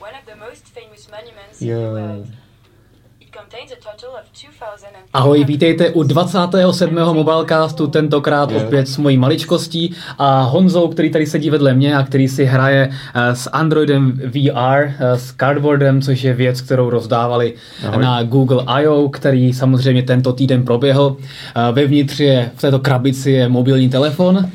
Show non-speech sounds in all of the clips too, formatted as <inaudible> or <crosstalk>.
one of the most famous monuments Jo. in the world. It contains a total of 2,000 Ahoj, vítejte u 27. Mobilecastu, tentokrát opět s mojí maličkostí a Honzou, který tady sedí vedle mě a který si hraje eh, s Androidem VR, eh, s Cardboardem, což je věc, kterou rozdávali Ahoj. na Google I.O., který samozřejmě tento týden proběhl. Eh, Vevnitř je, v této krabici je mobilní telefon,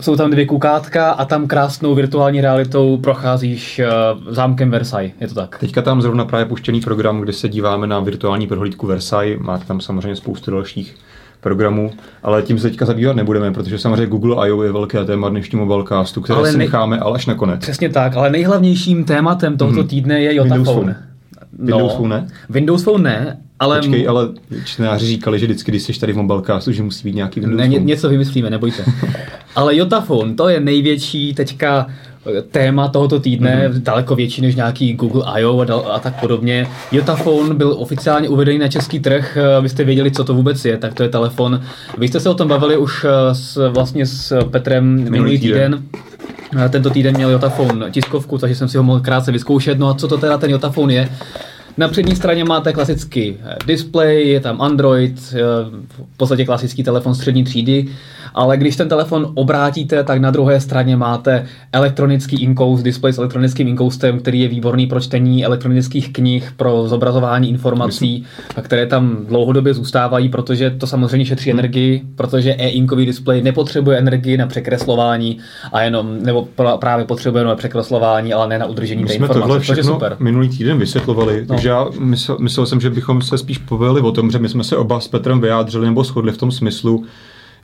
jsou tam dvě kukátka a tam krásnou virtuální realitou procházíš eh, zámkem Versailles, je to tak? Teďka tam zrovna právě puštěný program, kde se díváme na virtuální prohlídku Versailles. Máte tam samozřejmě spoustu dalších programů, ale tím se teďka zabývat nebudeme, protože samozřejmě Google I.O. je velké téma dnešního mobilecastu, které Ale si ne- necháme ale až nakonec. Přesně tak, ale nejhlavnějším tématem tohoto Mhm. týdne je Windows Yotaphone. Phone. Windows Phone ne? Windows Phone ne, ale, Počkej, ale čtenáři říkali, že vždycky, když jsi tady v mobilecastu, že musí být nějaký Windows ne, ně, něco vymyslíme, nebojte. ale Yotaphone, to je největší teďka eh, téma tohoto týdne, Mhm. mm-hmm. daleko větší než nějaký Google I.O. A, dal, a tak podobně. Yotaphone byl oficiálně uvedený na český trh, eh, abyste věděli, co to vůbec je, tak to je telefon. Vy jste se o tom bavili už eh, s, vlastně s Petrem minulý, minulý týden. týden. Tento týden měl Yotaphone tiskovku, takže jsem si ho mohl krátce vyzkoušet. No a co to teda ten Yotaphone je? Na přední straně máte klasický eh, display, je tam Android, eh, v podstatě klasický telefon střední třídy, ale když ten telefon obrátíte, tak na druhé straně máte elektronický inkoust, display s elektronickým inkoustem, který je výborný pro čtení elektronických knih, pro zobrazování informací, a které tam dlouhodobě zůstávají, protože to samozřejmě šetří energii, protože e-inkový display nepotřebuje energii na překreslování a jenom, nebo právě potřebuje jenom na překreslování, ale ne na udržení My té jsme informace, tohle což je všechno super. minulý týden vysvětlovali, No. takže já myslel, myslel jsem, že bychom se spíš pověděli o tom, že my jsme se oba s Petrem vyjádřili nebo shodli v tom smyslu,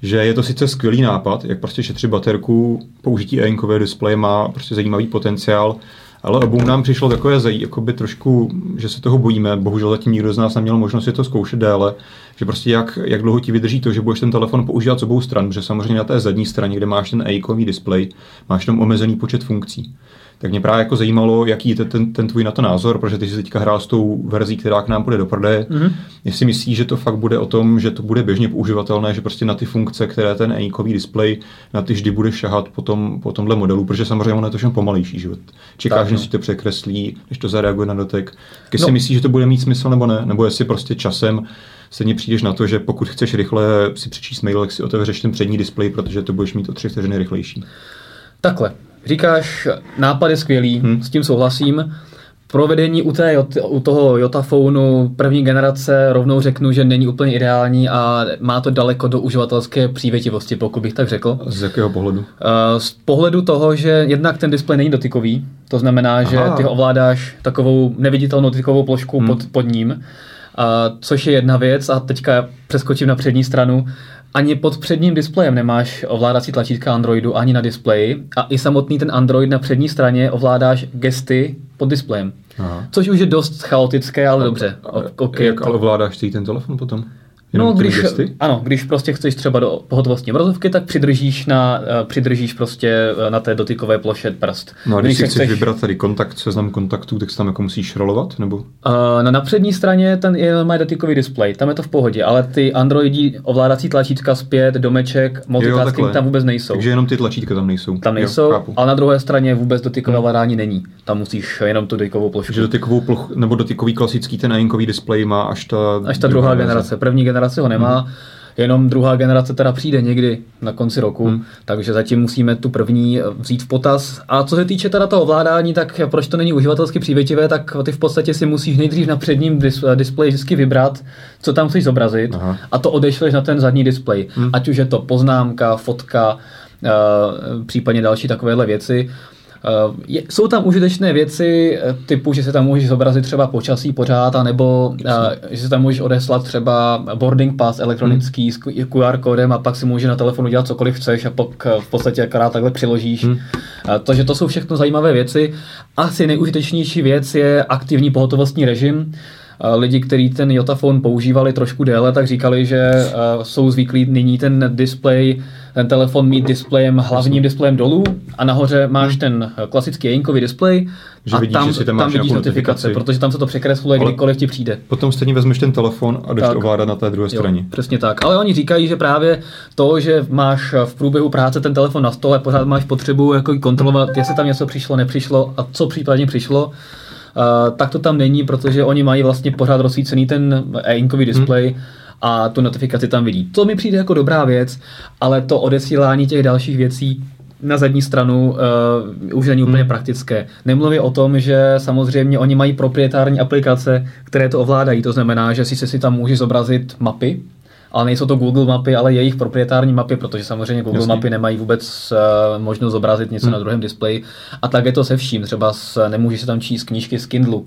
že je to sice skvělý nápad, jak prostě šetřit baterku, použití e-inkové displeje má prostě zajímavý potenciál, ale obou nám přišlo takové zají, jakoby trošku, že se toho bojíme, bohužel zatím nikdo z nás neměl možnost si to zkoušet déle, že prostě jak, jak dlouho ti vydrží to, že budeš ten telefon používat z obou stran, protože samozřejmě na té zadní straně, kde máš ten e-ikový displej, máš tam omezený počet funkcí. Tak mě právě jako zajímalo, jaký je ten, ten tvůj na to názor, protože ty jsi teďka hrál s tou verzí, která k nám půjde do prodeje. Mhm. Mm-hmm. Jestli myslíš, že to fakt bude o tom, že to bude běžně používatelné, že prostě na ty funkce, které ten e display, na ty vždy bude šahat po, tom, po tomhle modelu, protože samozřejmě ono je to všem pomalejší. Že? Čekáš, Tak, že no. si to překreslí, než to zareaguje na dotek. Tak jestli No. myslíš, že to bude mít smysl nebo ne, nebo jestli prostě časem stejně přijdeš na to, že pokud chceš rychle si přečíst mail, tak si otevřeš ten přední displej, protože to budeš mít o tři vteřiny rychlejší. Takhle, říkáš, nápad je skvělý, hmm. s tím souhlasím. Provedení u, té, u toho Yotaphoneu první generace rovnou řeknu, že není úplně ideální a má to daleko do uživatelské přívětivosti, pokud bych tak řekl. Z jakého pohledu? Eh, Z pohledu toho, že jednak ten displej není dotykový, to znamená, že Aha. ty ho ovládáš takovou neviditelnou dotykovou plošku hmm. pod, pod ním, a, což je jedna věc a teďka přeskočím na přední stranu. Ani pod předním displejem nemáš ovládací tlačítka Androidu ani na displeji a i samotný ten Android na přední straně ovládáš gesty pod displejem. Aha. Což už je dost chaotické, ale dobře. A, O- ok, jak to- ale ovládáš ty ten telefon potom? No, Jenom těmi když, gesty? ano, když prostě chceš třeba do pohotovostní obrazovky, tak přidržíš, na, eh, přidržíš prostě eh, na té dotykové ploše prst. No a když si se chceš vybrat tady kontakt, seznam kontaktů, tak se tam jako musíš rolovat, nebo? Uh, no na přední straně ten je má dotykový displej, tam je to v pohodě, ale ty Androidi ovládací tlačítka zpět, domeček, multitasking takhle. tam vůbec nejsou. Takže jenom ty tlačítka tam nejsou. Tam Jo, nejsou, chápu. ale na druhé straně vůbec dotykové ovládání není. Tam musíš jenom tu dotykovou plošku. Takže dotykovou plochu, nebo dotykový klasický ten displej má až ta... Až ta druhá verze. generace. První generace ho nemá, Hmm. jenom druhá generace teda přijde někdy na konci roku, Hmm. takže zatím musíme tu první eh, vzít v potaz. A co se týče teda toho ovládání, tak proč to není uživatelsky přívětivé, tak ty v podstatě si musíš nejdřív na předním dis- displeji vždycky vybrat, co tam chceš zobrazit Aha. a to odešleš na ten zadní displej. Hmm. Ať už je to poznámka, fotka, eh, případně další takovéhle věci. Eh, Je, jsou tam užitečné věci eh, typu, že se tam můžeš zobrazit třeba počasí pořád, nebo Jasně. že se tam můžeš odeslat třeba boarding pass elektronický Hmm. s QR kódem a pak si může na telefonu dělat cokoliv chceš a pak eh, v podstatě akorát takhle přiložíš. Hmm. Eh, Takže to jsou všechno zajímavé věci. Asi nejužitečnější věc je aktivní pohotovostní režim. Eh, Lidi, kteří ten Yotaphone používali trošku déle, tak říkali, že eh, jsou zvyklí nyní ten display, ten telefon mít displejem, hlavním displejem dolů a nahoře máš ten eh, klasický jinkový displej Že a vidíš, tam, že si tam tam vidíš notifikace, protože tam se to překresluje, Ale- kdykoliv ti přijde. Potom stejně vezmeš ten telefon a jdeš Tak. ovládat na té druhé Jo, straně. přesně tak. Ale oni říkají, že právě to, že máš v průběhu práce ten telefon na stole, pořád máš potřebu jako kontrolovat, jestli tam něco přišlo, nepřišlo a co případně přišlo, tak to tam není, protože oni mají vlastně pořád rozsvícený ten e-inkový display hmm. A tu notifikaci tam vidí. To mi přijde jako dobrá věc, ale to odesílání těch dalších věcí na zadní stranu uh, už není úplně hmm. praktické. Nemluvě o tom, že samozřejmě oni mají proprietární aplikace, které to ovládají. To znamená, že si si tam může zobrazit mapy, ale nejsou to Google mapy, ale jejich proprietární mapy, protože samozřejmě Google Jasný. mapy nemají vůbec uh, možnost zobrazit něco hmm. na druhém displeji. A tak je to se vším. Třeba s, nemůže se tam číst knížky z Kindlu.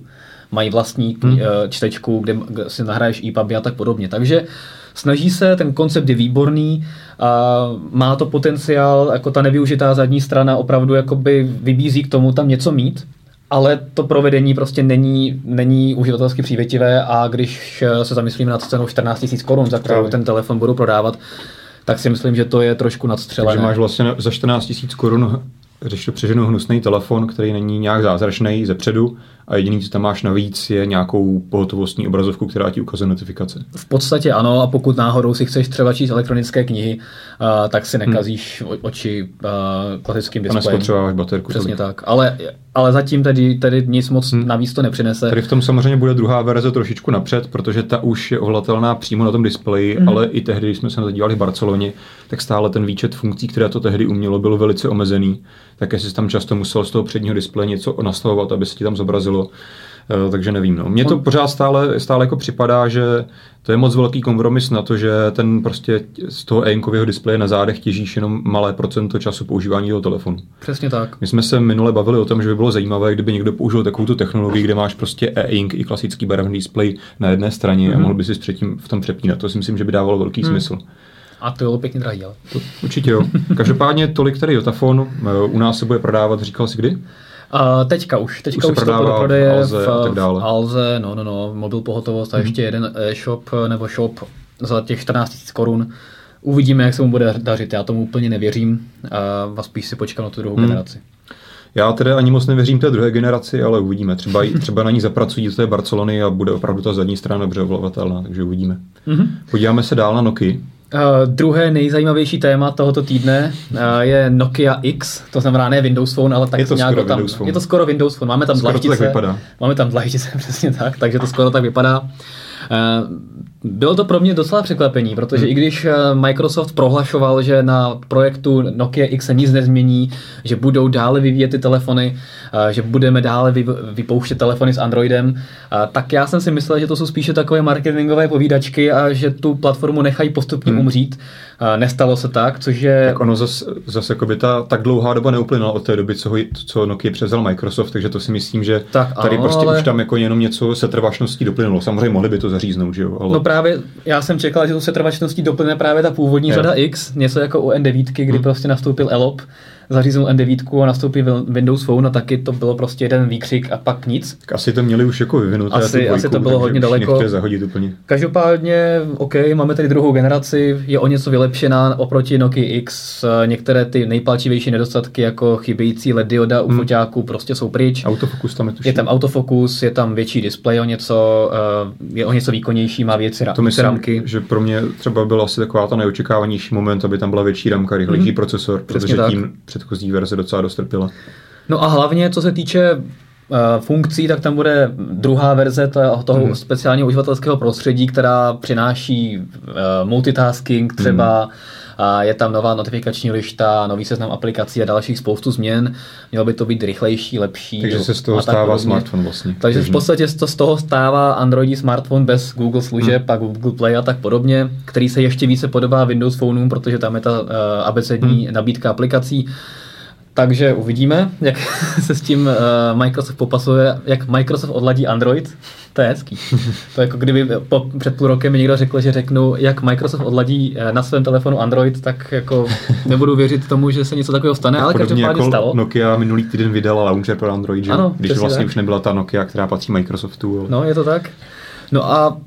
Mají vlastní hmm. čtečku, kde si nahraješ EPUB a tak podobně. Takže snaží se, ten koncept je výborný, a má to potenciál, jako ta nevyužitá zadní strana opravdu jakoby vybízí k tomu tam něco mít, ale to provedení prostě není, není uživatelsky přívětivé a když se zamyslíme nad cenou 14 000 korun, za kterou ten telefon budu prodávat, tak si myslím, že to je trošku nadstřelené. Takže máš vlastně za 14 000 korun když to přeženu hnusný telefon, který není nějak zázračný ze předu a jediný, co tam máš navíc, je nějakou pohotovostní obrazovku, která ti ukazuje notifikace. V podstatě ano, a pokud náhodou si chceš třeba číst elektronické knihy, uh, tak si nekazíš hmm. oči uh, klasickým displejem. A nespotřebováš baterku. Přesně tolik. tak, ale, ale zatím tedy, tedy nic moc hmm. navíc to nepřinese. Tady v tom samozřejmě bude druhá verze trošičku napřed, protože ta už je ovlatelná přímo na tom displeji, hmm. ale i tehdy, když jsme se zadívali v Barceloně, tak stále ten výčet funkcí, které to tehdy umělo, byl velice omezený. Také si tam často musel z toho předního displeje něco nastavovat, aby se ti tam zobrazilo Eh, takže nevím. No. Mně to pořád stále, stále jako připadá, že to je moc velký kompromis na to, že ten prostě z toho e displeje na zádech těžíš jenom malé procento času používání toho telefonu. Přesně tak. My jsme se minule bavili o tom, že by bylo zajímavé, kdyby někdo použil takovou tu technologii, kde máš prostě e-ink i klasický barevný displej na jedné straně mm-hmm. a mhm. mohl by si předtím v tom přepínat. To si myslím, že by dávalo velký mm. smysl. A to bylo pěkně drahý, ale. To, určitě jo. Každopádně tolik tady Jotafon. Eh, u nás se bude prodávat, říkal jsi kdy? Uh, teďka už, teďka už, už to do prodeje Alze, v, a tak dále. v Alze, no, no, no, mobil pohotovost a mm-hmm. ještě jeden e-shop nebo shop za těch 14 000 korun. Uvidíme, jak se mu bude dařit. Já tomu úplně nevěřím a spíš si počkám na tu druhou hmm. generaci. Já tedy ani moc nevěřím té druhé generaci, ale uvidíme. Třeba, třeba na ní zapracují do té Barcelony a bude opravdu ta zadní strana dobře ovladatelná, takže uvidíme. Mm-hmm. Podíváme se dál na Nokia. Uh, druhé nejzajímavější téma tohoto týdne uh, je Nokia X, to znamená ne Windows Phone, ale tak je to nějak skoro tam, Windows Phone. je to skoro Windows Phone. Máme tam skoro dlaždice, to tak vypadá. máme tam dlaždice, <laughs> přesně tak, takže to skoro tak vypadá. Eh, bylo to pro mě docela překvapení, protože hmm. i když Microsoft prohlašoval, že na projektu Nokia X se nic nezmění, že budou dále vyvíjet ty telefony, že budeme dále vypouštět telefony s Androidem, tak já jsem si myslel, že to jsou spíše takové marketingové povídačky a že tu platformu nechají postupně hmm. umřít. Nestalo se tak, což je... Tak ono zase zas by ta tak dlouhá doba neuplynula od té doby, co, ho, co Nokia převzal Microsoft, takže to si myslím, že tak, tady ano, prostě ale... už tam jako jenom něco se trvačností doplynulo. Samozřejmě mohli by to zaříznout, že jo? Ale... No právě, já jsem čekal, že tu setrvačností doplne právě ta původní jo. řada X, něco jako u N9, kdy hmm. prostě nastoupil ELOP, zaříznul N9 a nastoupí Windows Phone a taky to bylo prostě jeden výkřik a pak nic. Tak asi to měli už jako vyvinout. Asi, dvojku, asi to bylo hodně daleko. zahodit úplně. Každopádně, OK, máme tady druhou generaci, je o něco vylepšená oproti Nokia X. Některé ty nejpalčivější nedostatky, jako chybějící LED dioda u hmm. foťáků, prostě jsou pryč. Autofokus tam je tuším. Je tam autofokus, je tam větší displej o něco, eh, je o něco výkonnější, má věci to myslím, ramky. že pro mě třeba byla asi taková ta neočekávanější moment, aby tam byla větší ramka, rychlejší hmm. procesor, protože tak. tím předchozí verze docela dostrpila. No a hlavně, co se týče uh, funkcí, tak tam bude druhá verze toho hmm. speciálního uživatelského prostředí, která přináší uh, multitasking třeba, hmm. A je tam nová notifikační lišta, nový seznam aplikací a dalších spoustu změn. Mělo by to být rychlejší, lepší. Takže se z toho stává podobně. smartphone vlastně. Takže v podstatě to z toho stává Androidí smartphone bez Google služeb hmm. a Google Play a tak podobně, který se ještě více podobá Windows Phoneům, protože tam je ta uh, abecední hmm. nabídka aplikací. Takže uvidíme, jak <laughs> se s tím uh, Microsoft popasuje, jak Microsoft odladí Android. To je hezký. To je jako kdyby po, před půl rokem mi někdo řekl, že řeknu, jak Microsoft odladí uh, na svém telefonu Android, tak jako nebudu věřit tomu, že se něco takového stane, ale každopádně jako stalo. Nokia minulý týden vydala launcher pro Android, že? Ano, když vlastně tak. už nebyla ta Nokia, která patří Microsoftu. Ale... No, je to tak. No a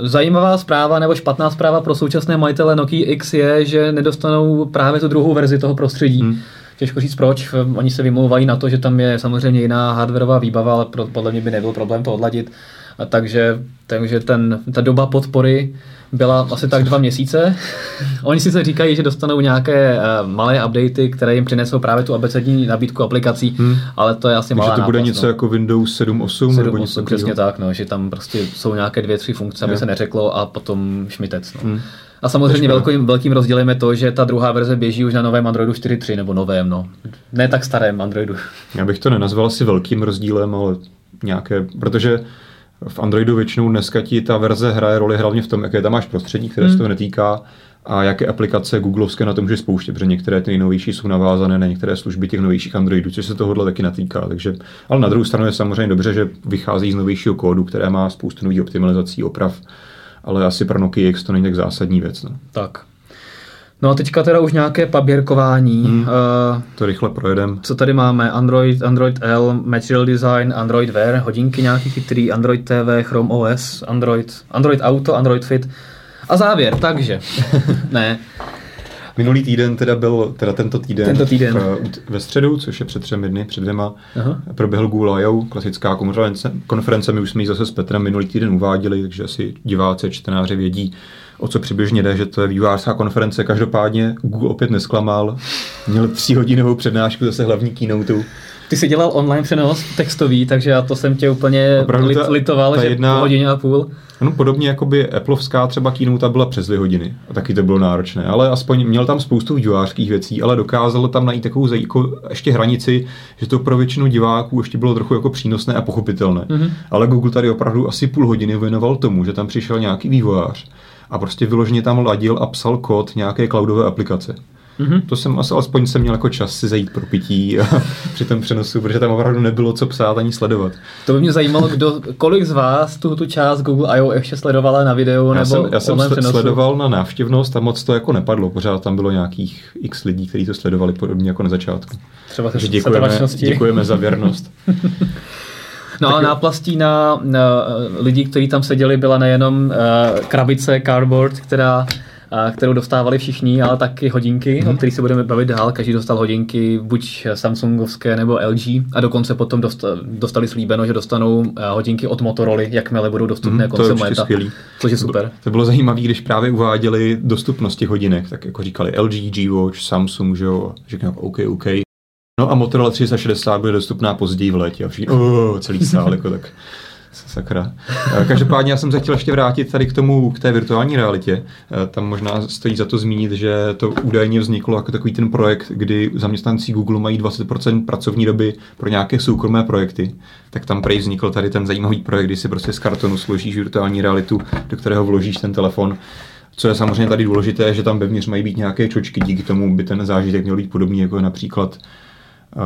Zajímavá zpráva nebo špatná zpráva pro současné majitele Nokia X je, že nedostanou právě tu druhou verzi toho prostředí. Hmm Těžko říct proč, oni se vymlouvají na to, že tam je samozřejmě jiná hardwareová výbava, ale podle mě by nebyl problém to odladit. A takže, takže ten, ta doba podpory byla asi tak dva měsíce. <laughs> Oni si se říkají, že dostanou nějaké uh, malé updaty, které jim přinesou právě tu abecední nabídku aplikací, hmm. ale to je asi malá Takže to bude náplast, něco no. jako Windows 7.8 nebo 7, něco 8, přesně tak, no, že tam prostě jsou nějaké dvě, tři funkce, aby se neřeklo a potom šmitec. No. Hmm. A samozřejmě velkým, velkým rozdílem je to, že ta druhá verze běží už na novém Androidu 4.3 nebo novém, no. Ne tak starém Androidu. Já bych to nenazval asi velkým rozdílem, ale nějaké, protože v Androidu většinou dneska ti ta verze hraje roli hlavně v tom, jaké tam máš prostředí, které se toho netýká a jaké aplikace Googleovské na to může spouštět, protože některé ty nejnovější jsou navázané na některé služby těch novějších Androidů, což se tohohle taky natýká. Takže, ale na druhou stranu je samozřejmě dobře, že vychází z novějšího kódu, které má spoustu nových optimalizací, oprav, ale asi pro Nokia X to není tak zásadní věc. No. Tak. No a teďka teda už nějaké paběrkování. Hmm. Uh, To rychle projedem. co tady máme? Android, Android L, Material Design, Android Wear, hodinky nějaký chytrý, Android TV, Chrome OS, Android, Android Auto, Android Fit. A závěr, takže. <laughs> ne, Minulý týden teda byl, teda tento týden, Tento týden. V, ve středu, což je před třemi dny, před dvěma, Aha. proběhl Google I.O., klasická konference, konference, my už jsme ji zase s Petrem minulý týden uváděli, takže asi diváci, čtenáři vědí, o co přibližně jde, že to je vývojářská konference. Každopádně Google opět nesklamal, měl tříhodinovou přednášku zase hlavní keynote. Ty jsi dělal online přenos textový, takže já to jsem tě úplně Opravdu lit, ta- litoval, ta že jedna- po hodině a půl. No podobně jako by Appleovská třeba keynote byla přes dvě hodiny a taky to bylo náročné, ale aspoň měl tam spoustu vývojářských věcí, ale dokázal tam najít takovou zaj- jako ještě hranici, že to pro většinu diváků ještě bylo trochu jako přínosné a pochopitelné. Mm-hmm. Ale Google tady opravdu asi půl hodiny věnoval tomu, že tam přišel nějaký vývojář a prostě vyloženě tam ladil a psal kód nějaké cloudové aplikace. Mm-hmm. To jsem asi alespoň jsem měl jako čas si zajít pro pití <laughs> při tom přenosu, protože tam opravdu nebylo co psát ani sledovat. To by mě zajímalo, kdo, kolik z vás tu, tu část Google I.O. ještě sledovala na videu Já nebo jsem, já jsem přenosu. sledoval na návštěvnost a moc to jako nepadlo. Pořád tam bylo nějakých x lidí, kteří to sledovali podobně jako na začátku. Třeba Takže děkujeme, děkujeme za věrnost. <laughs> No a náplastí na, na eh, lidi, kteří tam seděli, byla nejenom uh, krabice cardboard, která kterou dostávali všichni, ale taky hodinky, mm. o kterých se budeme bavit dál. Každý dostal hodinky, buď Samsungovské nebo LG a dokonce potom dosta- dostali slíbeno, že dostanou eh, hodinky od Motorola, jakmile budou dostupné Mhm, to je koncem léta. skvělý. Což je super. To bylo zajímavé, když právě uváděli dostupnost těch hodinek, tak jako říkali LG, G-Watch, Samsung, že jo, říkám OK, OK. No a Motorola 360 bude dostupná později v létě a všichni, oh, celý sál, jako tak <laughs> sakra. Eh, Každopádně já jsem se chtěl ještě vrátit tady k tomu, k té virtuální realitě. Eh, Tam možná stojí za to zmínit, že to údajně vzniklo jako takový ten projekt, kdy zaměstnanci Google mají 20% pracovní doby pro nějaké soukromé projekty. Tak tam prej vznikl tady ten zajímavý projekt, kdy si prostě z kartonu složíš virtuální realitu, do kterého vložíš ten telefon. Co je samozřejmě tady důležité, že tam vevnitř mají být nějaké čočky, díky tomu by ten zážitek měl být podobný jako například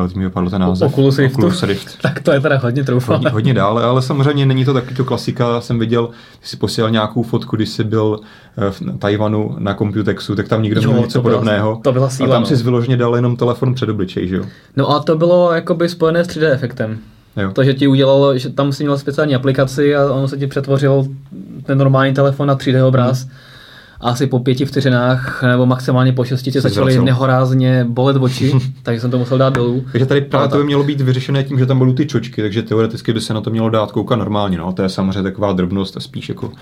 eh, teď mi vypadl ten název. Oculus Riftu. Oculus Rift <laughs> Tak to je teda hodně troufalé. hodně, hodně dále, ale samozřejmě není to taky to klasika. Já jsem viděl, když si posílal nějakou fotku, když jsi byl eh, v Tajvanu na Computexu, tak tam někdo Jo, měl něco to byla- podobného. to byla a síla, tam no. si vyloženě dal jenom telefon před obličej, že jo? No a to bylo jakoby spojené s 3D efektem. Jo. To, že ti udělalo, že tam si měl speciální aplikaci a on se ti přetvořil ten normální telefon na 3D obraz. Hmm. A asi po pěti vteřinách nebo maximálně po šesti tě začaly zvracel. nehorázně bolet oči, <laughs> takže jsem to musel dát dolů. Takže tady právě Ale to by tak. mělo být vyřešené tím, že tam budou ty čočky, takže teoreticky by se na to mělo dát koukat normálně. No. To je samozřejmě taková drobnost a spíš jako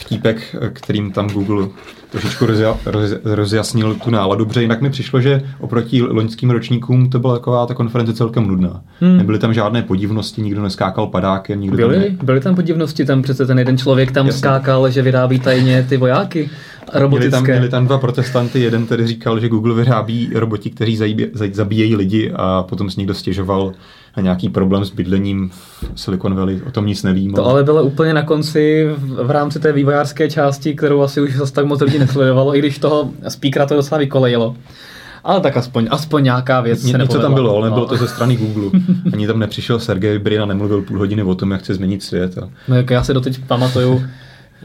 vtípek, kterým tam Google trošičku rozja, roz, rozjasnil tu náladu, protože jinak mi přišlo, že oproti loňským ročníkům to byla taková ta konference celkem nudná. Hmm. Nebyly tam žádné podivnosti, nikdo neskákal padákem, nikdo tam Byly, ne, byly tam podivnosti, tam přece ten jeden člověk tam Jasně. skákal, že vyrábí tajně ty vojáky Měli robotické. tam, měli tam dva protestanty, jeden tedy říkal, že Google vyrábí roboti, kteří zabíje, zabíjejí lidi a potom si někdo stěžoval na nějaký problém s bydlením v Silicon Valley, o tom nic nevím. To ale bylo úplně na konci v, v rámci té vývojářské části, kterou asi už zase tak moc lidí nesledovalo, i když toho speakera to docela vykolejilo. Ale tak aspoň, aspoň nějaká věc Ně, se něco tam bylo, ale nebylo No. to ze strany Google. <laughs> Ani tam nepřišel Sergej Brin a nemluvil půl hodiny o tom, jak chce změnit svět. A... No, jak já se doteď pamatuju,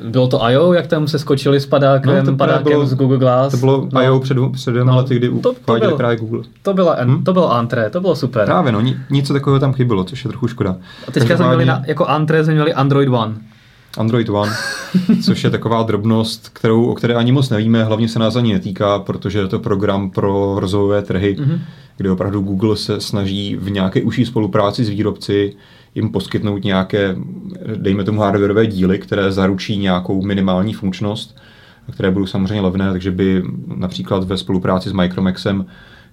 bylo to I.O., jak tam se skočili s padákem, No, to padákem bylo- z Google Glass. To bylo no, I.O. před, před dvěma No, lety, kdy to- to bylo. právě Google. To, byla, Hm? to bylo antré, to bylo super. Právě, no, ni- něco takového tam chybilo, což je trochu škoda. A teďka jsme měli Každopádně- na, jako antré jsme měli Android One. Android One, což je taková drobnost, kterou, o které ani moc nevíme, hlavně se nás ani netýká, protože je to program pro rozvojové trhy, mm-hmm. kde opravdu Google se snaží v nějaké užší spolupráci s výrobci jim poskytnout nějaké, dejme tomu, hardwareové díly, které zaručí nějakou minimální funkčnost, které budou samozřejmě levné, takže by například ve spolupráci s Micromaxem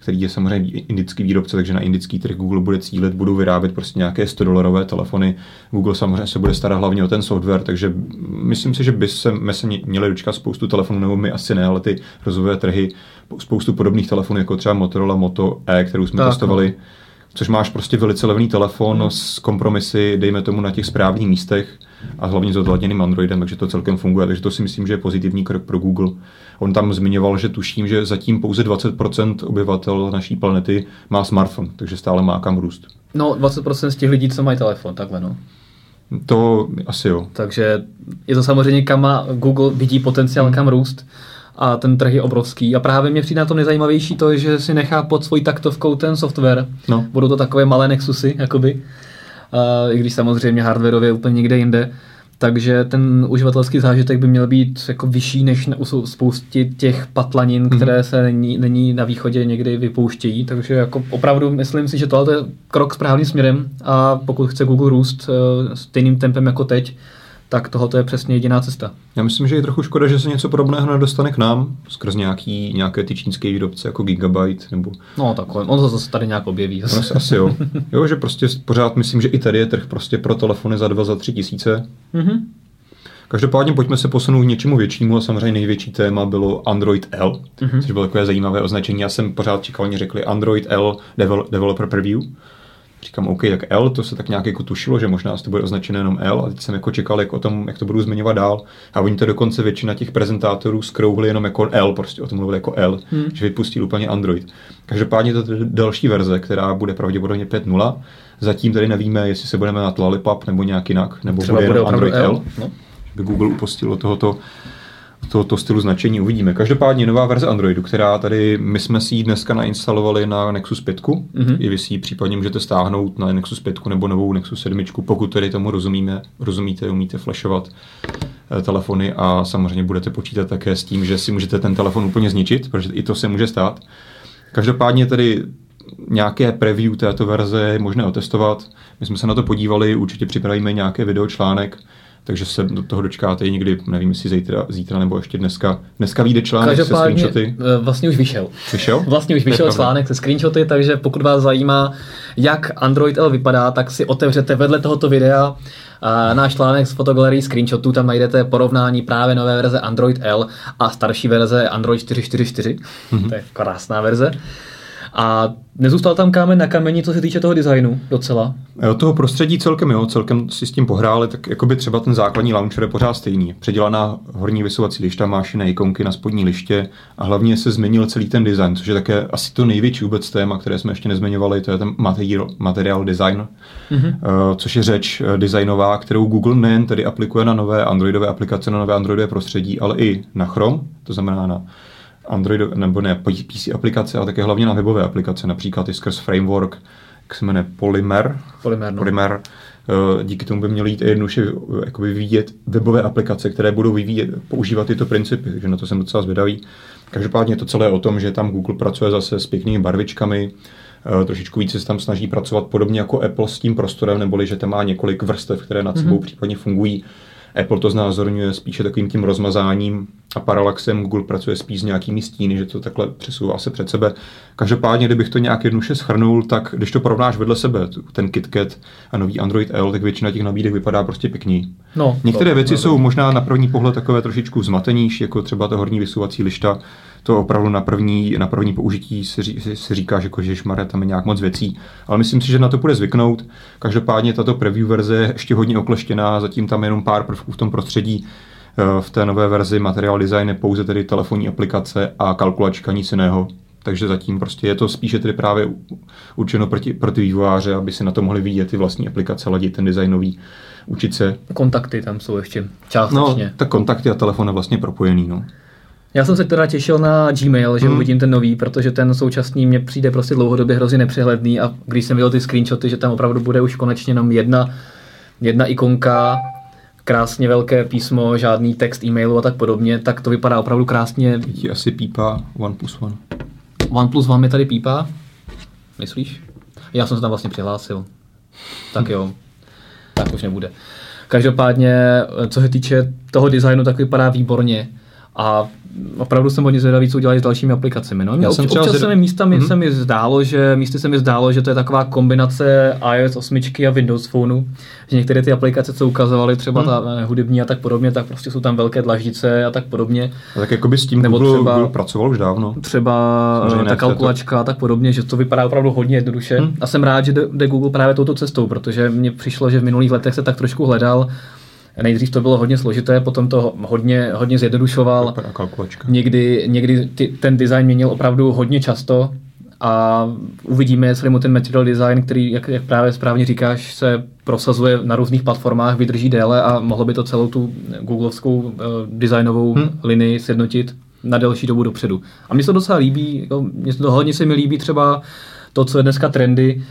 který je samozřejmě indický výrobce, takže na indický trh Google bude cílit, budou vyrábět prostě nějaké 100 dolarové telefony. Google samozřejmě se bude starat hlavně o ten software, takže myslím si, že by se, my se měli dočkat spoustu telefonů, nebo my asi ne, ale ty rozvojové trhy, spoustu podobných telefonů, jako třeba Motorola Moto E, kterou jsme tak, testovali. No což máš prostě velice levný telefon hmm. s kompromisy, dejme tomu na těch správných místech a hlavně s odladěným Androidem, takže to celkem funguje, takže to si myslím, že je pozitivní krok pro Google. On tam zmiňoval, že tuším, že zatím pouze 20% obyvatel naší planety má smartphone, takže stále má kam růst. No, 20% z těch lidí, co mají telefon, takhle no. To asi jo. Takže je to samozřejmě, kam má Google vidí potenciál, hmm. kam růst a ten trh je obrovský. A právě mě přijde na tom nejzajímavější to, že si nechá pod svojí taktovkou ten software. No. Budou to takové malé Nexusy, jakoby. Uh, I když samozřejmě hardwareově úplně někde jinde. Takže ten uživatelský zážitek by měl být jako vyšší než u spousty těch patlanin, mm-hmm. které se není, není na východě někdy vypouštějí. Takže jako opravdu myslím si, že tohle je krok správným směrem a pokud chce Google růst uh, stejným tempem jako teď, tak tohle je přesně jediná cesta. Já myslím, že je trochu škoda, že se něco podobného nedostane k nám skrz nějaký, nějaké ty čínské výrobce jako Gigabyte nebo... No takové, on to zase tady nějak objeví. No, asi jo. <laughs> Jo, že prostě pořád myslím, že i tady je trh prostě pro telefony za dva, za tři tisíce. Mm-hmm. Každopádně pojďme se posunout k něčemu většímu a samozřejmě největší téma bylo Android L, mm-hmm. což bylo takové zajímavé označení. Já jsem pořád čekal, oni řekli Android L Developer Preview. Říkám, OK, tak L, to se tak nějak jako tušilo, že možná to bude označené jenom L a teď jsem jako čekal, jak o tom, jak to budu zmiňovat dál. A oni to dokonce většina těch prezentátorů skrouhli jenom jako L, prostě o tom mluvili jako L, hmm. že vypustí úplně Android. Každopádně to je další verze, která bude pravděpodobně 5.0. Zatím tady nevíme, jestli se budeme na Lollipop nebo nějak jinak, nebo Třeba bude, bude Android L. L. No. By Google upustil tohoto tohoto stylu značení uvidíme. Každopádně nová verze Androidu, která tady, my jsme si ji dneska nainstalovali na Nexus 5, mm-hmm. i vy si ji případně můžete stáhnout na Nexus 5 nebo novou Nexus 7, pokud tedy tomu rozumíme, rozumíte, umíte flashovat eh, telefony a samozřejmě budete počítat také s tím, že si můžete ten telefon úplně zničit, protože i to se může stát. Každopádně tedy nějaké preview této verze je možné otestovat. My jsme se na to podívali, určitě připravíme nějaké videočlánek, takže se do toho dočkáte někdy, nevím, jestli zítra, zítra nebo ještě dneska. Dneska vyjde článek se screenshoty. Eh, vlastně už vyšel. Vyšel? <laughs> Vlastně už vyšel článek se screenshoty, takže pokud vás zajímá, jak Android L vypadá, tak si otevřete vedle tohoto videa a náš článek z fotogalerii screenshotů, tam najdete porovnání právě nové verze Android L a starší verze Android 444. Mm-hmm. To je krásná verze. A nezůstal tam kámen na kameni, co se týče toho designu docela? Jo, toho prostředí celkem jo, celkem si s tím pohráli, tak jako by třeba ten základní launcher je pořád stejný. Předělaná horní vysovací lišta, máš jiné ikonky na spodní liště a hlavně se změnil celý ten design, což je také asi to největší vůbec téma, které jsme ještě nezmiňovali, to je ten materiál, materiál design, mm-hmm. což je řeč uh, designová, kterou Google nejen tedy aplikuje na nové Androidové aplikace, na nové Androidové prostředí, ale i na Chrome, to znamená na Android, nebo ne PC aplikace, ale také hlavně na webové aplikace, například i skrz framework, jak se jmenuje Polymer. Polymer, no. Polymer. Eh, díky tomu by měly jít jednoduše eh, jakoby vyvíjet webové aplikace, které budou vyvíjet, používat tyto principy, takže na to jsem docela zvědavý. Každopádně to celé je o tom, že tam Google pracuje zase s pěknými barvičkami, eh, trošičku více se tam snaží pracovat podobně jako Apple s tím prostorem, neboli že tam má několik vrstev, které nad sebou mm-hmm. případně fungují Apple to znázorňuje spíše takovým tím rozmazáním a paralaxem, Google pracuje spíš s nějakými stíny, že to takhle přesouvá se před sebe. Každopádně, kdybych to nějak jednoduše schrnul, tak když to porovnáš vedle sebe, ten KitKat a nový Android L, tak většina těch nabídek vypadá prostě pěkný. No, Některé to, věci no, jsou možná na první pohled takové trošičku zmatenější, jako třeba ta horní vysouvací lišta, to opravdu na první, na první použití si, si, si říká, že Mare, tam je nějak moc věcí, ale myslím si, že na to bude zvyknout. Každopádně tato preview verze je ještě hodně okleštěná, zatím tam je jenom pár prvků v tom prostředí. Eh, v té nové verzi materiál design je pouze tedy telefonní aplikace a kalkulačka, nic jiného. Takže zatím prostě je to spíše tedy právě určeno proti, pro ty vývojáře, aby si na to mohli vidět ty vlastní aplikace, ladit ten designový, učit se. Kontakty tam jsou ještě částečně. No, tak kontakty a telefon je vlastně propojený. No. Já jsem se teda těšil na Gmail, že hmm. uvidím ten nový, protože ten současný mě přijde prostě dlouhodobě hrozně nepřehledný a když jsem viděl ty screenshoty, že tam opravdu bude už konečně jenom jedna, jedna ikonka, krásně velké písmo, žádný text e-mailu a tak podobně, tak to vypadá opravdu krásně. Ti asi pípá one plus one. OnePlus One mi tady pípá? Myslíš? Já jsem se tam vlastně přihlásil. Tak jo. Tak už nebude. Každopádně, co se týče toho designu, tak vypadá výborně. A opravdu jsem hodně zvědavý, co udělají s dalšími aplikacemi. No. Já Já jsem občas zvědav- se mi místami Mhm. se mi zdálo, že místy se mi zdálo, že to je taková kombinace iOS 8 a Windows Phoneu, že některé ty aplikace, co ukazovaly, třeba Mhm. ta eh, hudební a tak podobně, tak prostě jsou tam velké dlaždice a tak podobně. A tak jako by s tím Nebo Google, třeba- Google pracoval už dávno. třeba Samozřejmě eh, ne ta kalkulačka a tak podobně, že to vypadá opravdu hodně jednoduše. Hmm. A jsem rád, že jde, jde Google právě touto cestou, protože mně přišlo, že v minulých letech se tak trošku hledal. Nejdřív to bylo hodně složité, potom to hodně, hodně zjednodušoval. Kalkulačka. Někdy, někdy ty, ten design měnil opravdu hodně často a uvidíme, jestli mu ten material design, který, jak, jak právě správně říkáš, se prosazuje na různých platformách, vydrží déle a mohlo by to celou tu googlovskou uh, designovou Hmm. linii sjednotit na delší dobu dopředu. A mně se to docela líbí, jako, mně to hodně se mi líbí třeba to, co je dneska trendy,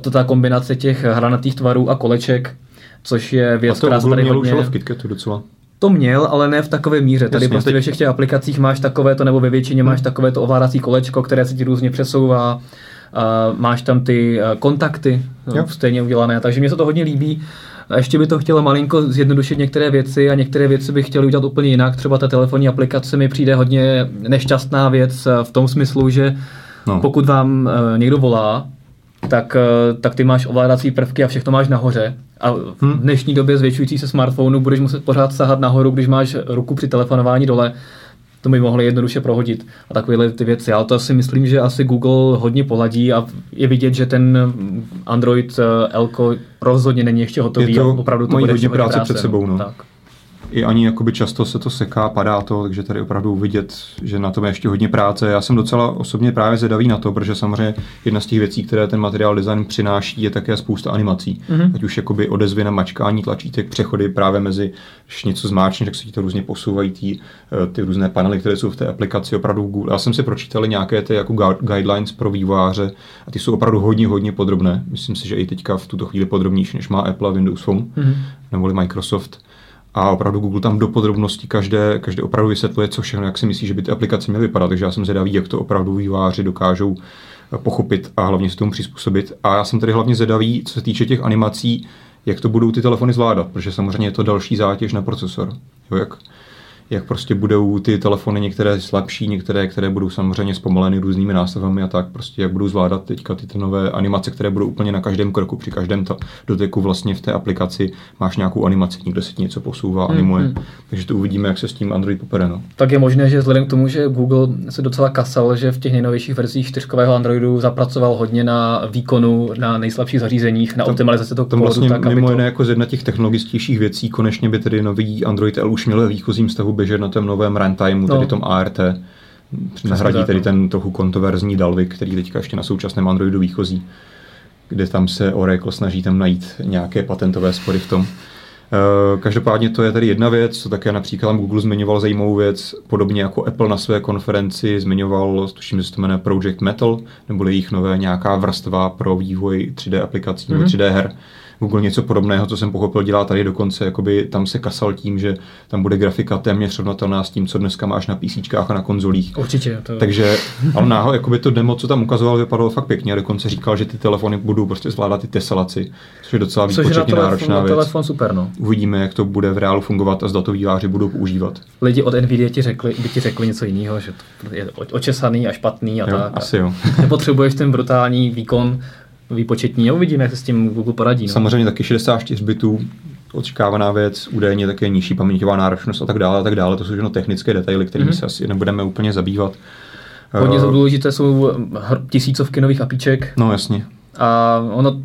to ta kombinace těch hranatých tvarů a koleček, což je věc, to která se tady hodně... v KitKatu docela. To měl, ale ne v takové míře. Tady Jasně, prostě teď- ve všech těch aplikacích máš takovéto, nebo ve většině máš takovéto ovládací kolečko, které se ti různě přesouvá. A máš tam ty eh, kontakty Jo. jo. stejně udělané, takže mě se to hodně líbí. A ještě by to chtělo malinko zjednodušit některé věci a některé věci bych chtěl udělat úplně jinak. Třeba ta telefonní aplikace mi přijde hodně nešťastná věc eh, v tom smyslu, že No. pokud vám eh, někdo volá, tak, eh, tak ty máš ovládací prvky a všechno máš nahoře. A v Hm. dnešní době zvětšující se smartphonu budeš muset pořád sahat nahoru, když máš ruku při telefonování dole. To by mohli jednoduše prohodit a takovéhle ty věci. Ale to si myslím, že asi Google hodně poladí a je vidět, že ten Android eh, Elko rozhodně není ještě hotový. Je to- a opravdu to mají hodně ještě práce před sebou, no. Tak. I ani jakoby často se to seká, padá to, takže tady opravdu vidět, že na tom je ještě hodně práce. Já jsem docela osobně právě zvědavý na to, protože samozřejmě jedna z těch věcí, které ten materiál design přináší, je také spousta animací. Mhm. Ať už jakoby odezvy na mačkání tlačítek, přechody právě mezi, když něco zmáčneš, tak se ti to různě posouvají ty, ty různé panely, které jsou v té aplikaci opravdu Google. Já jsem si pročítal nějaké ty jako gui- guidelines pro vývojáře a ty jsou opravdu hodně, hodně podrobné. Myslím si, že i teďka v tuto chvíli podrobnější, než má Apple a Windows Phone Mhm. neboli Microsoft. A opravdu Google tam do podrobností každé, každé opravdu vysvětluje, co všechno, jak si myslí, že by ty aplikace měly vypadat. Takže já jsem zvědavý, jak to opravdu vývojáři dokážou eh, pochopit a hlavně se tomu přizpůsobit. A já jsem tady hlavně zvědavý, co se týče těch animací, jak to budou ty telefony zvládat, protože samozřejmě je to další zátěž na procesor. Jo, jak, jak prostě budou ty telefony některé slabší, některé, které budou samozřejmě zpomaleny různými nástavami a tak, prostě jak budou zvládat teďka ty, ty nové animace, které budou úplně na každém kroku, při každém ta, doteku vlastně v té aplikaci máš nějakou animaci, někdo se ti něco posouvá, Hmm, animuje, hmm. takže to uvidíme, jak se s tím Android popere. No. Tak je možné, že vzhledem k tomu, že Google se docela kasal, že v těch nejnovějších verzích čtyřkového Androidu zapracoval hodně na výkonu na nejslabších zařízeních, na Tam- optimalizaci toho Tam kódu, vlastně tak, aby mimo to... jiné jako z jedna těch technologičtějších věcí, konečně by tedy nový Android L už měl výchozím stavu běžet na tom novém runtimeu, No. tedy tom ART. Nahradí tedy no. ten trochu kontroverzní Dalvik, který teďka ještě na současném Androidu výchozí, kde tam se Oracle snaží tam najít nějaké patentové spory v tom. Eh, Každopádně to je tady jedna věc, co také například Google zmiňoval zajímavou věc, podobně jako Apple na své konferenci zmiňoval, tuším, že se to jmenuje Project Metal, nebo jejich nové nějaká vrstva pro vývoj 3D aplikací nebo Mhm. 3D her. Google něco podobného, co jsem pochopil, dělá tady dokonce, jakoby tam se kasal tím, že tam bude grafika téměř srovnatelná s tím, co dneska máš na PC a na konzolích. Určitě. To... Takže, ale náhodou, jakoby to demo, co tam ukazoval, vypadalo fakt pěkně a dokonce říkal, že ty telefony budou prostě zvládat ty teselaci, což je docela výpočetně telefon, náročná na věc. telefon super, no. Uvidíme, jak to bude v reálu fungovat a zda to výváři budou používat. Lidi od Nvidia ti řekli, by ti řekli něco jiného, že to je očesaný a špatný a Jo, tak. asi jo. Nepotřebuješ ten brutální výkon výpočetní a uvidíme, jak se s tím Google poradí. No. Samozřejmě taky 64 bitů, očekávaná věc, údajně také nižší paměťová náročnost a tak dále a tak dále. To jsou všechno technické detaily, kterými Mhm. se asi nebudeme úplně zabývat. Hodně Eh, důležité jsou hr- tisícovky nových apíček No jasně. a ono,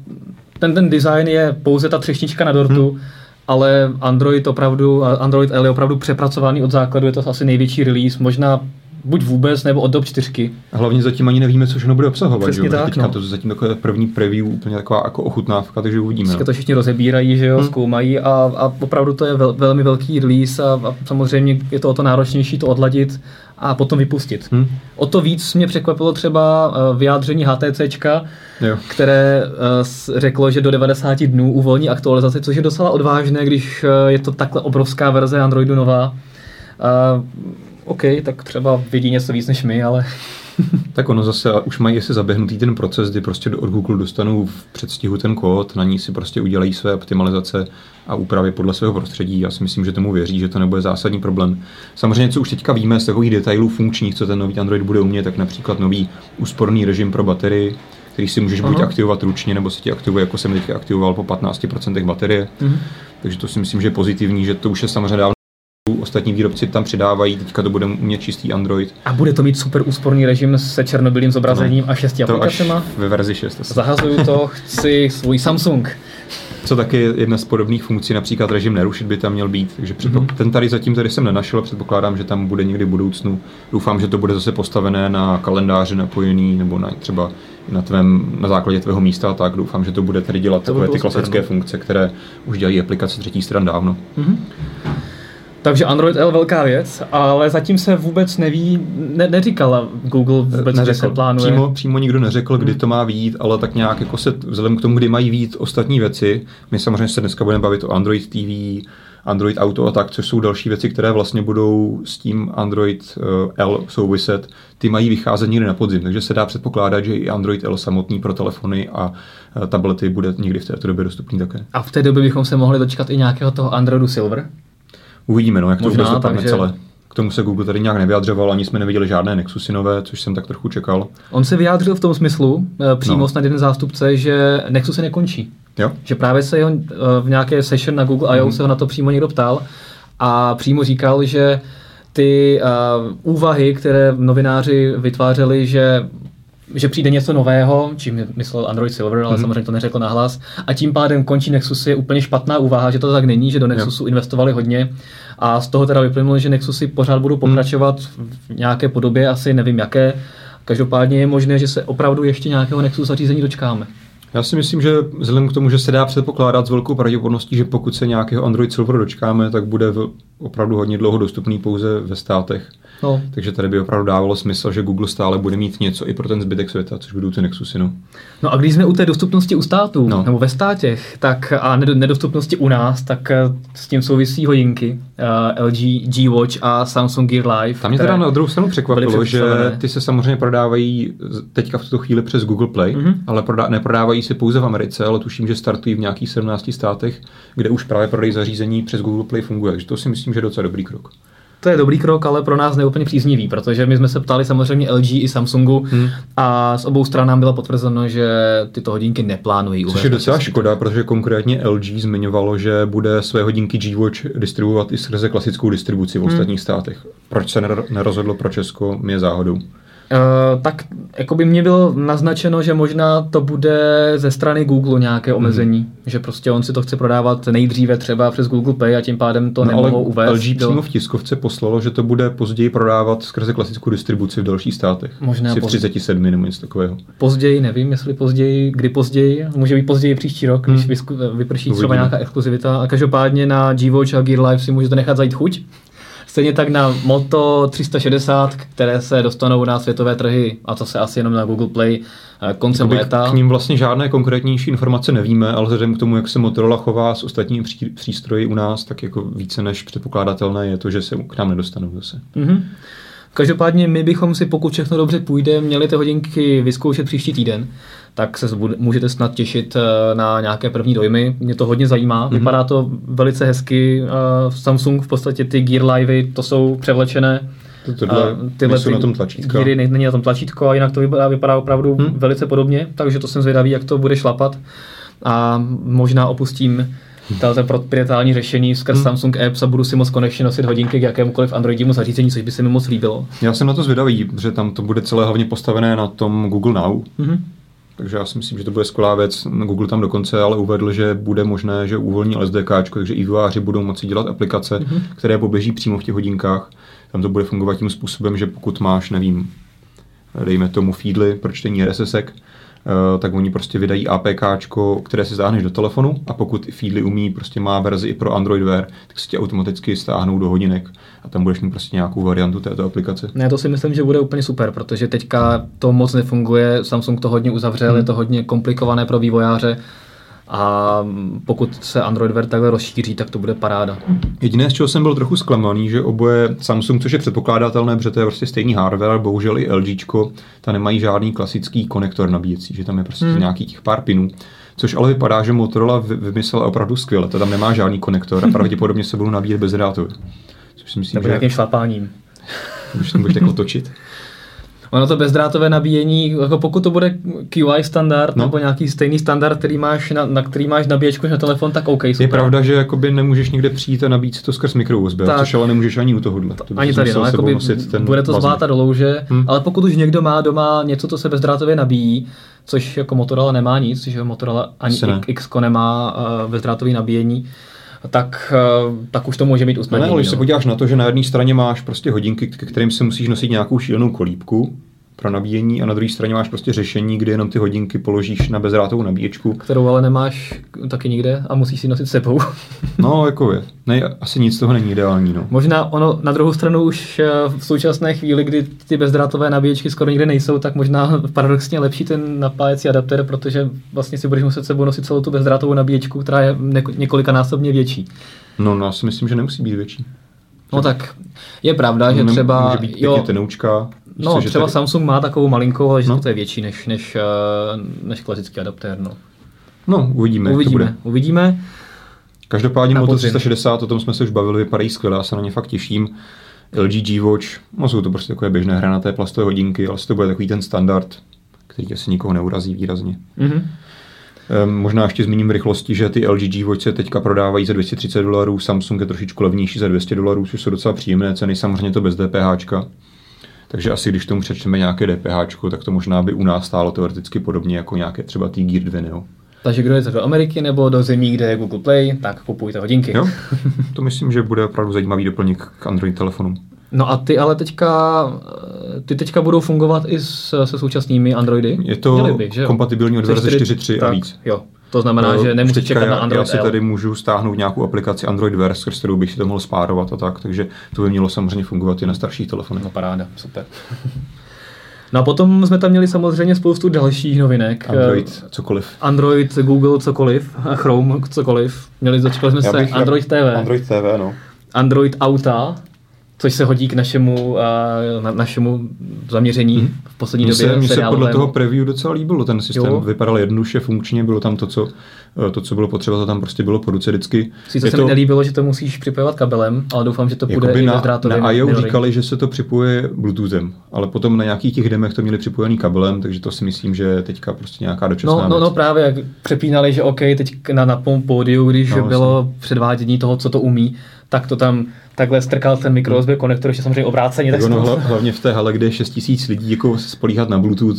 ten, ten design je pouze ta třešnička na dortu, Hmm. ale Android opravdu, Android L je opravdu přepracovaný od základu, je to asi největší release, možná buď vůbec, nebo od dob 4. A hlavně zatím ani nevíme, co všechno bude obsahovat. Přesně že? tak, Teďka no. to zatím takové první preview, úplně taková jako ochutnávka, takže uvidíme. Dneska no. to všichni rozebírají, že jo, hmm. zkoumají a, a opravdu to je vel, velmi velký release a, a samozřejmě je to o to náročnější to odladit a potom vypustit. Hmm. O to víc mě překvapilo třeba eh, vyjádření HTCčka, Jo. které eh, řeklo, že do 90 dnů uvolní aktualizaci, což je docela odvážné, když eh, je to takhle obrovská verze Androidu nová. OK, tak třeba vidí něco víc než my, ale <laughs> Tak ono zase už mají asi zaběhnutý ten proces, kdy prostě od Google dostanou v předstihu ten kód, na ní si prostě udělají své optimalizace a úpravy podle svého prostředí. Já si myslím, že tomu věří, že to nebude zásadní problém. Samozřejmě, co už teďka víme z takových detailů funkčních, co ten nový Android bude umět, tak například nový úsporný režim pro baterii, který si můžeš buď Aha. aktivovat ručně, nebo se ti aktivuje, jako jsem teďka aktivoval po 15% baterie. Mhm. Takže to si myslím, že je pozitivní, že to už je samozřejmě dávno. Ostatní výrobci tam přidávají, teďka to bude umět čistý Android. a bude to mít super úsporný režim se černobylým zobrazením a šesti To až ve verzi 6. asi. Zahazuju to, <laughs> chci svůj Samsung. Co taky je jedna z podobných funkcí, například režim nerušit by tam měl být. Takže Mhm. mm-hmm. ten tady zatím tady jsem nenašel, předpokládám, že tam bude někdy v budoucnu. Doufám, že to bude zase postavené na kalendáře napojený nebo na třeba na, tvém, na základě tvého místa tak. Doufám, že to bude tady dělat To takové ty klasické no. funkce, které už dělají aplikace třetí stran dávno. Takže Android L velká věc, ale zatím se vůbec neví, ne, neříkala Google vůbec, že se plánuje. Přímo, přímo nikdo neřekl, kdy to má výjít, ale tak nějak jako se, vzhledem k tomu, kdy mají výjít ostatní věci, my samozřejmě se dneska budeme bavit o Android TV, Android Auto a tak, což jsou další věci, které vlastně budou s tím Android eh, L souviset, ty mají vycházet někdy na podzim, takže se dá předpokládat, že i Android L samotný pro telefony a eh, tablety bude někdy v této době dostupný také. A v té době bychom se mohli dočkat i nějakého toho Androidu Silver. Uvidíme, no, jak to Možná, vůbec dopadne takže- celé. K tomu se Google tady nějak nevyjadřoval, ani jsme neviděli žádné Nexusy nové, což jsem tak trochu čekal. On se vyjádřil v tom smyslu, eh, přímo No. snad jeden zástupce, že Nexus se nekončí. Jo? Že právě se jeho eh, v nějaké session na Google I.O. Mhm. se ho na to přímo někdo ptal a přímo říkal, že ty uh, úvahy, které novináři vytvářeli, že že přijde něco nového, čím myslel Android Silver, ale Mhm. samozřejmě to neřekl nahlas, a tím pádem končí Nexus je úplně špatná úvaha, že to tak není, že do Nexusu investovali hodně a z toho teda vyplynulo, že Nexusy pořád budou pokračovat v nějaké podobě, asi nevím jaké. Každopádně je možné, že se opravdu ještě nějakého Nexus zařízení dočkáme. Já si myslím, že vzhledem k tomu, že se dá předpokládat s velkou pravděpodobností, že pokud se nějakého Android Silver dočkáme, tak bude v, opravdu hodně dlouho dostupný pouze ve státech. No, Takže tady by opravdu dávalo smysl, že Google stále bude mít něco i pro ten zbytek světa, což budou ty Nexusy. No. No a když jsme u té dostupnosti u států, No. nebo ve státěch, tak a ned- nedostupnosti u nás, tak eh, s tím souvisí hodinky uh, LG G-Watch a Samsung Gear Live. Tam mě teda na druhou stranu překvapilo, že ty se samozřejmě prodávají teďka v tuto chvíli přes Google Play, Mhm. ale prodá, neprodávají se pouze v Americe, ale tuším, že startují v nějakých 17 státech, kde už právě prodej zařízení přes Google Play funguje. Takže to si myslím, že je docela dobrý krok. To je dobrý krok, ale pro nás neúplně příznivý, protože my jsme se ptali samozřejmě LG i Samsungu Hmm. a z obou stran nám bylo potvrzeno, že tyto hodinky neplánují Což je docela český škoda, protože konkrétně LG zmiňovalo, že bude své hodinky G-Watch distribuovat i skrze klasickou distribuci v ostatních státech. Proč se ner- nerozhodlo pro Česko, mě záhodou. Uh, tak jako by mě bylo naznačeno, že možná to bude ze strany Google nějaké omezení, Mhm. že prostě on si to chce prodávat nejdříve třeba přes Google Play a tím pádem to No, ale nemohou uvést. LG přímo v tiskovce poslalo, že to bude později prodávat skrze klasickou distribuci v dalších státech. Možná v později. 37 nebo něco takového. Později, nevím, jestli později, kdy později, může být později příští rok, když Hmm. vysku- vyprší třeba Uvidíme. nějaká exkluzivita. A každopádně na G-Watch a Gear Live si můžete nechat zajít chuť. Stejně tak na Moto 360, které se dostanou na světové trhy, a to se asi jenom na Google Play eh, koncem Jakoby léta. K ním vlastně žádné konkrétnější informace nevíme, ale vzhledem k tomu, jak se Motorola chová s ostatními pří, přístroji u nás, tak jako více než předpokládatelné je to, že se k nám nedostanou zase. Mhm. Každopádně my bychom si, pokud všechno dobře půjde, měli ty hodinky vyzkoušet příští týden, tak se můžete snad těšit eh, na nějaké první dojmy. Mě to hodně zajímá, Mhm. vypadá to velice hezky. eh, Samsung v podstatě ty Gear Livey, to jsou převlečené. To- Tohle, A tyhle jsou ty na tom tlačítka. Geary ne- není na tom tlačítko a jinak to vypadá, vypadá opravdu Hmm. velice podobně, takže to jsem zvědavý, jak to bude šlapat. A možná opustím tato proprietární řešení skrz Hmm. Samsung Apps a budu si moc konečně nosit hodinky k jakémukoliv Androidímu zařízení, což by se mi moc líbilo. Já jsem na to zvědavý, protože tam to bude celé hlavně postavené na tom Google Now, Mhm. Takže já si myslím, že to bude skvělá věc. Google tam dokonce ale uvedl, že bude možné, že uvolní SDK, takže i vývojáři budou moci dělat aplikace, mm-hmm. které poběží přímo v těch hodinkách. Tam to bude fungovat tím způsobem, že pokud máš, nevím, dejme tomu feedly pro čtení RSSek, tak oni prostě vydají APK, které si stáhneš do telefonu a pokud Feedly umí, prostě má verzi i pro Android Wear, tak si tě automaticky stáhnou do hodinek a tam budeš mít prostě nějakou variantu této aplikace. Ne, to si myslím, že bude úplně super, protože teďka to moc nefunguje, Samsung to hodně uzavřel, hmm. je to hodně komplikované pro vývojáře, a pokud se Android Wear takhle rozšíří, tak to bude paráda. Jediné, z čeho jsem byl trochu zklamaný, že oboje Samsung, což je předpokládatelné, protože to je prostě stejný hardware, bohužel i LG, ta nemají žádný klasický konektor nabíjecí, že tam je prostě hmm. nějaký těch pár pinů. Což ale vypadá, že Motorola vymyslela opravdu skvěle. To tam nemá žádný konektor a pravděpodobně se budou nabíjet bezdrátově. Což si myslím, Nebo že... nějakým šlapáním. Když budeš takhle točit. Ono to bezdrátové nabíjení, jako pokud to bude QI standard no. nebo nějaký stejný standard, který máš na, na který máš nabíječku na telefon, tak OK. Super. Je pravda, že jakoby nemůžeš někde přijít a nabít to skrz mikro USB, tak. což ale nemůžeš ani u tohohle. To ani tady, no, jakoby bude to zvládat do louže, hmm. ale pokud už někdo má doma něco, co se bezdrátově nabíjí, což jako Motorola nemá nic, že Motorola ani ne. X nemá uh, bezdrátový nabíjení, tak, eh, tak už to může být usnadnění. Ne, ale když no. se podíváš na to, že na jedné straně máš prostě hodinky, ke kterým si musíš nosit nějakou šílenou kolíbku, pro nabíjení a na druhé straně máš prostě řešení, kdy jenom ty hodinky položíš na bezdrátovou nabíječku. Kterou ale nemáš taky nikde a musíš si nosit sebou. <laughs> no, jako je. Ne, asi nic z toho není ideální. No. Možná ono na druhou stranu už eh, v současné chvíli, kdy ty bezdrátové nabíječky skoro nikde nejsou, tak možná paradoxně lepší ten napájecí adapter, protože vlastně si budeš muset sebou nosit celou tu bezdrátovou nabíječku, která je několikanásobně větší. No, no, já si myslím, že nemusí být větší. No tak je pravda, že třeba... Může být jo, tenoučka, No, třeba tady... Samsung má takovou malinkou, ale že no. to je větší než, než, eh, než klasický adaptér. No, no uvidíme. Uvidíme, to bude. uvidíme. Každopádně Moto 360, o tom jsme se už bavili, vypadají skvěle, já se na ně fakt těším. LG G-Watch, no jsou to prostě takové běžné hranaté plastové hodinky, ale to bude takový ten standard, který asi nikoho neurazí výrazně. Mm-hmm. Um, možná ještě zmíním v rychlosti, že ty LG G-Watch se teďka prodávají za 230 dolarů, Samsung je trošičku levnější za 200 dolarů, což jsou docela příjemné ceny, samozřejmě to bez DPH. Takže asi když tomu přečteme nějaké DPH, tak to možná by u nás stálo teoreticky podobně jako nějaké třeba t Gear 2 Neo. Takže kdo je do Ameriky nebo do zemí, kde je Google Play, tak kupujte hodinky. Jo, to myslím, že bude opravdu zajímavý doplněk k Android telefonu. No a ty ale teďka, ty teďka budou fungovat i s, se současnými Androidy? Je to by, kompatibilní od verze 4.3 a víc. Jo, to znamená, no, že nemusíš čekat na Android Já si tady můžu stáhnout nějakou aplikaci Android Wear, skrz kterou bych si to mohl spárovat a tak, takže to by mělo samozřejmě fungovat i na starších telefonech. No paráda, super. No a potom jsme tam měli samozřejmě spoustu dalších novinek. Android, cokoliv. Android, Google, cokoliv, Chrome, cokoliv. Měli, dočkali jsme se Android TV. Android TV, no. Android Auta, což se hodí k našemu, na, našemu zaměření hmm. v poslední mně době. Mně se podle toho preview docela líbilo, ten systém jo. vypadal jednoduše, funkčně, bylo tam to, co, e, to, co bylo potřeba, to tam prostě bylo po ruce vždycky. Sice se to... mi nelíbilo, že to musíš připojovat kabelem, ale doufám, že to bude i na, na IO říkali, že se to připojuje Bluetoothem, ale potom na nějakých těch demech to měli připojený kabelem, takže to si myslím, že teďka prostě nějaká dočasná no, no, no, právě, jak přepínali, že OK, teď na, na pódiu, když no, bylo vlastně. předvádění toho, co to umí, tak to tam takhle strkal ten mikro USB konektor, ještě samozřejmě obráceně. Tak ono, hla, hlavně v té hale, kde je 6 tisíc lidí, jako spolíhat na Bluetooth,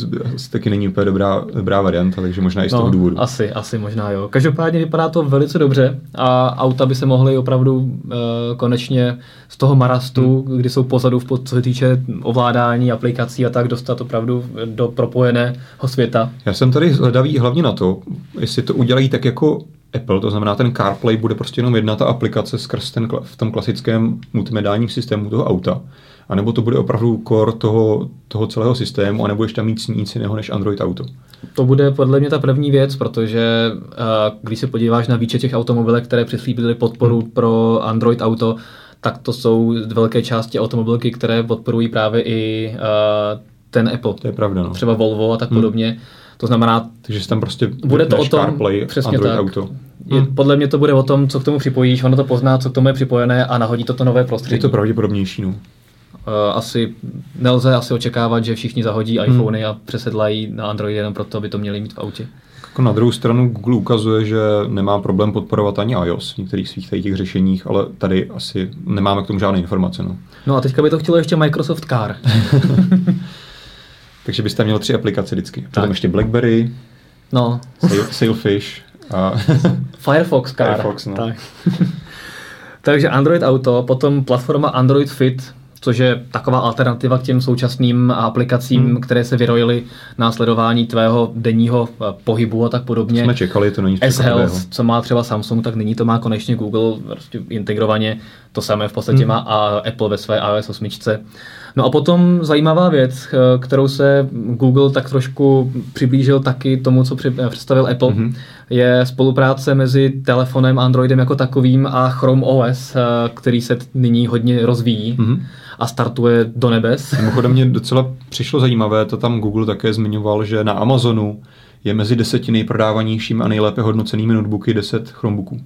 taky není úplně dobrá, dobrá varianta, takže možná i z toho no, důvodu. Asi, asi možná jo. Každopádně vypadá to velice dobře a auta by se mohly opravdu uh, konečně z toho marastu, hmm. kdy jsou pozadu, v, co se týče ovládání aplikací a tak, dostat opravdu do propojeného světa. Já jsem tady hledavý hlavně na to, jestli to udělají tak jako Apple, to znamená ten CarPlay bude prostě jenom jedna ta aplikace skrz ten, v tom klasickém multimediálním systému toho auta, anebo to bude opravdu core toho, toho celého systému, a nebudeš tam mít nic jiného než Android Auto. To bude podle mě ta první věc, protože uh, když se podíváš na výčet těch automobilek, které přislíbily podporu hmm. pro Android Auto, tak to jsou velké části automobilky, které podporují právě i uh, ten Apple. To je pravda, no. Třeba Volvo a tak hmm. podobně. To znamená, takže tam prostě bude to o tom, CarPlay, přesně Android tak. Auto. Je, hmm. Podle mě to bude o tom, co k tomu připojíš, ono to pozná, co k tomu je připojené a nahodí to to nové prostředí. Je to pravděpodobnější, no. Uh, asi nelze asi očekávat, že všichni zahodí hmm. iPhony a přesedlají na Android jenom proto, aby to měli mít v autě. Jako na druhou stranu Google ukazuje, že nemá problém podporovat ani iOS v některých svých těch řešeních, ale tady asi nemáme k tomu žádné informace. No, no a teďka by to chtělo ještě Microsoft Car. <laughs> Takže byste měl tři aplikace vždycky. Potom Tak. ještě BlackBerry, No, Sail- Sailfish a <laughs> Firefox car. Firefox, no. Tak. <laughs> Takže Android Auto, potom platforma Android Fit, což je taková alternativa k těm současným aplikacím, Hmm. které se vyrojily na sledování tvého denního eh, pohybu a tak podobně. jsme čekali, to není. S-Health, co má třeba Samsung, tak nyní to má konečně Google prostě integrovaně. To samé v podstatě Hmm. má a Apple ve své iOS 8. No a potom zajímavá věc, eh, kterou se Google tak trošku přiblížil taky tomu, co eh, představil Apple, Mhm. je spolupráce mezi telefonem Androidem jako takovým a Chrome OS, eh, který se nyní hodně rozvíjí Mhm. a startuje do nebes. <laughs> Mimochodem mě docela přišlo zajímavé, to tam Google také zmiňoval, že na Amazonu je mezi deseti nejprodávanějšími a nejlépe hodnocenými notebooky 10 Chromebooků.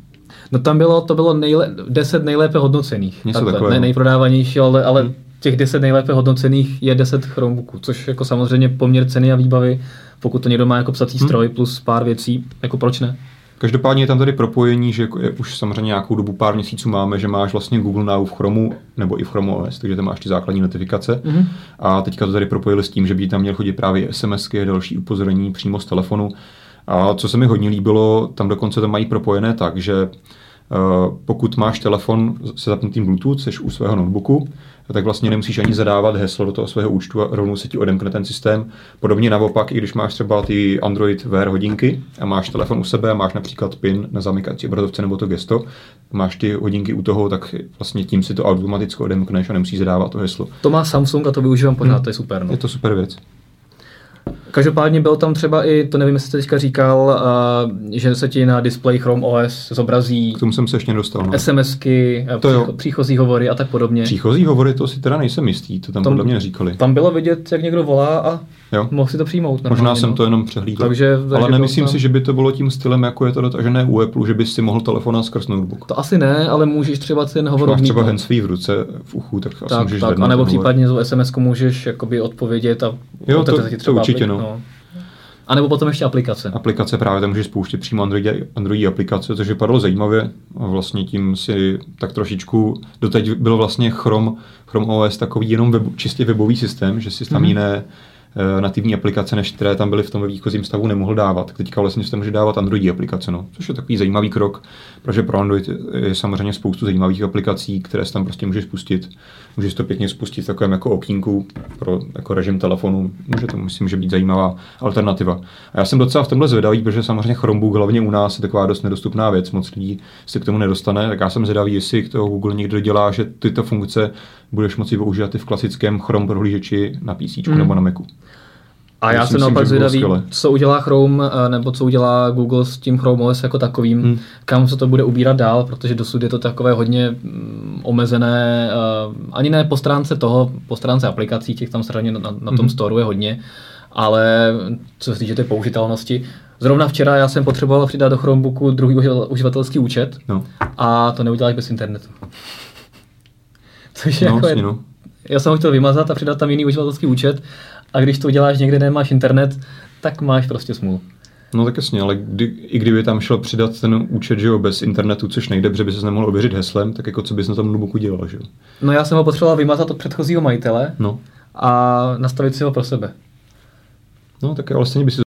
No tam bylo, to bylo nejle, 10 nejlépe hodnocených. Něco Takhle, takového. Ne nejprodávanější, ale, ale těch 10 nejlépe hodnocených je 10 Chromebooků, což jako samozřejmě poměr ceny a výbavy, pokud to někdo má jako psací stroj plus pár věcí, jako proč ne? Každopádně je tam tady propojení, že jako je, už samozřejmě nějakou dobu, pár měsíců máme, že máš vlastně Google Now v Chromu nebo i v Chrome OS, takže tam máš ty základní notifikace. Mhm. A teďka to tady propojili s tím, že by tam měl chodit právě SMSky a další upozornění přímo z telefonu. A co se mi hodně líbilo, tam dokonce to mají propojené tak, že eh, pokud máš telefon se zapnutým Bluetooth, seš u svého notebooku, tak vlastně nemusíš ani zadávat heslo do toho svého účtu a rovnou se ti odemkne ten systém. Podobně naopak, i když máš třeba ty Android Wear hodinky a máš telefon u sebe a máš například PIN na zamykací obrazovce nebo to gesto, máš ty hodinky u toho, tak vlastně tím si to automaticky odemkneš a nemusíš zadávat to heslo. To má Samsung a to využívám pořád, to je super. No. Je to super věc. Každopádně byl tam třeba i, to nevím, jestli jste teďka říkal, uh, že se ti na displeji Chrome OS zobrazí K tomu jsem se ještě nedostal. No. SMSky, eh, To přícho, příchozí hovory a tak podobně. Příchozí hovory, to si teda nejsem jistý, to tam, Tam- podle mě neříkali. Tam bylo vidět, jak někdo volá a Jo. mohl si to přijmout. Možná normálně, jsem no. to jenom přehlídl. Takže- takže Ale to nemyslím tam- si, že by to bylo tím stylem, jako je to dotažené u Apple, že bys si mohl telefon skrz notebook. To asi ne, ale můžeš třeba ten hovor Máš třeba handsfree v ruce, v uchu, tak, asi tak, můžeš tak, anebo případně tu SMS můžeš jakoby odpovědět a Jo, to- ti to třeba určitě, aplik- no. A nebo potom ještě aplikace. Aplikace právě tam můžeš spouštět přímo Android, Android aplikace, což vypadalo zajímavě. A vlastně tím si tak trošičku, doteď byl vlastně Chrome, Chrome OS takový jenom web, čistě webový systém, že si tam Mhm. mm-hmm. jiné nativní aplikace, než které tam byly v tom výchozím stavu, nemohl dávat. Teďka vlastně si tam může dávat Android aplikace, no, což je takový zajímavý krok, protože pro Android je samozřejmě spoustu zajímavých aplikací, které si tam prostě můžeš spustit. Můžeš to pěkně spustit v takovém jako okýnku pro jako režim telefonu. Může to, myslím, že být zajímavá alternativa. A já jsem docela v tomhle zvědavý, protože samozřejmě Chromebook hlavně u nás je taková dost nedostupná věc, moc lidí se k tomu nedostane, tak já jsem zvědavý, jestli k toho Google někdo dělá, že tyto funkce budeš moci používat i v klasickém Chrome prohlížeči na PC Mm. nebo na Macu. A já jsem naopak zvědavý, co udělá Chrome, eh, nebo co udělá Google s tím Chrome OS jako takovým, Hmm. kam se to bude ubírat dál, protože dosud je to takové hodně mm, omezené, eh, ani ne po stránce toho, po stránce aplikací, těch tam straně na, na tom Mhm. storu je hodně, ale co se týče té použitelnosti, Zrovna včera já jsem potřeboval přidat do Chromebooku druhý uživa- uživatelský účet No, a to neuděláš bez internetu. <laughs> Což no, jako je, no. já jsem ho chtěl vymazat a přidat tam jiný uživatelský účet a když to uděláš někde, kde nemáš internet, tak máš prostě smůlu. No tak jasně, ale kdy, i kdyby tam šel přidat ten účet, že jo, bez internetu, což nejde, protože by se nemohl ověřit heslem, tak jako co bys na tom notebooku dělal, že jo? No já jsem ho potřeboval vymazat od předchozího majitele No, a nastavit si ho pro sebe. no tak ale stejně by si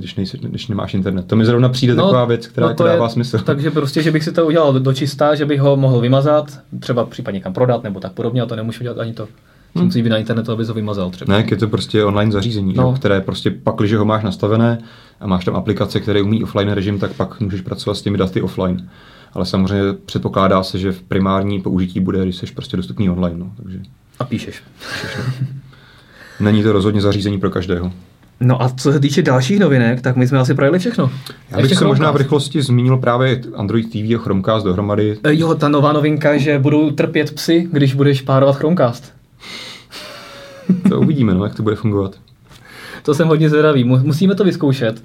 když, nejsi, když nemáš internet. To mi zrovna přijde no, taková věc, která no jako to je- dává smysl. <laughs> Takže prostě, že bych si to udělal do, do čista, že bych ho mohl vymazat, třeba případně kam prodat nebo tak podobně, a to nemůžu dělat ani to. Hmm. Musí být na internetu, abys ho vymazal třeba. Ne, je to prostě online zařízení, No. které prostě pak, když ho máš nastavené a máš tam aplikace, které umí offline režim, tak pak můžeš pracovat s těmi daty offline. Ale samozřejmě předpokládá se, že v primární použití bude, když jsi prostě dostupný online. No. Takže A píšeš. <laughs> není to rozhodně zařízení pro každého. No a co se týče dalších novinek, tak my jsme asi projeli všechno. Já bych se možná v rychlosti zmínil právě Android TV a Chromecast dohromady. E, Jo, ta nová novinka, že budou trpět psy, když budeš párovat Chromecast. <laughs> To uvidíme, no, jak to bude fungovat. To jsem hodně zvědavý. Mu- Musíme to vyzkoušet.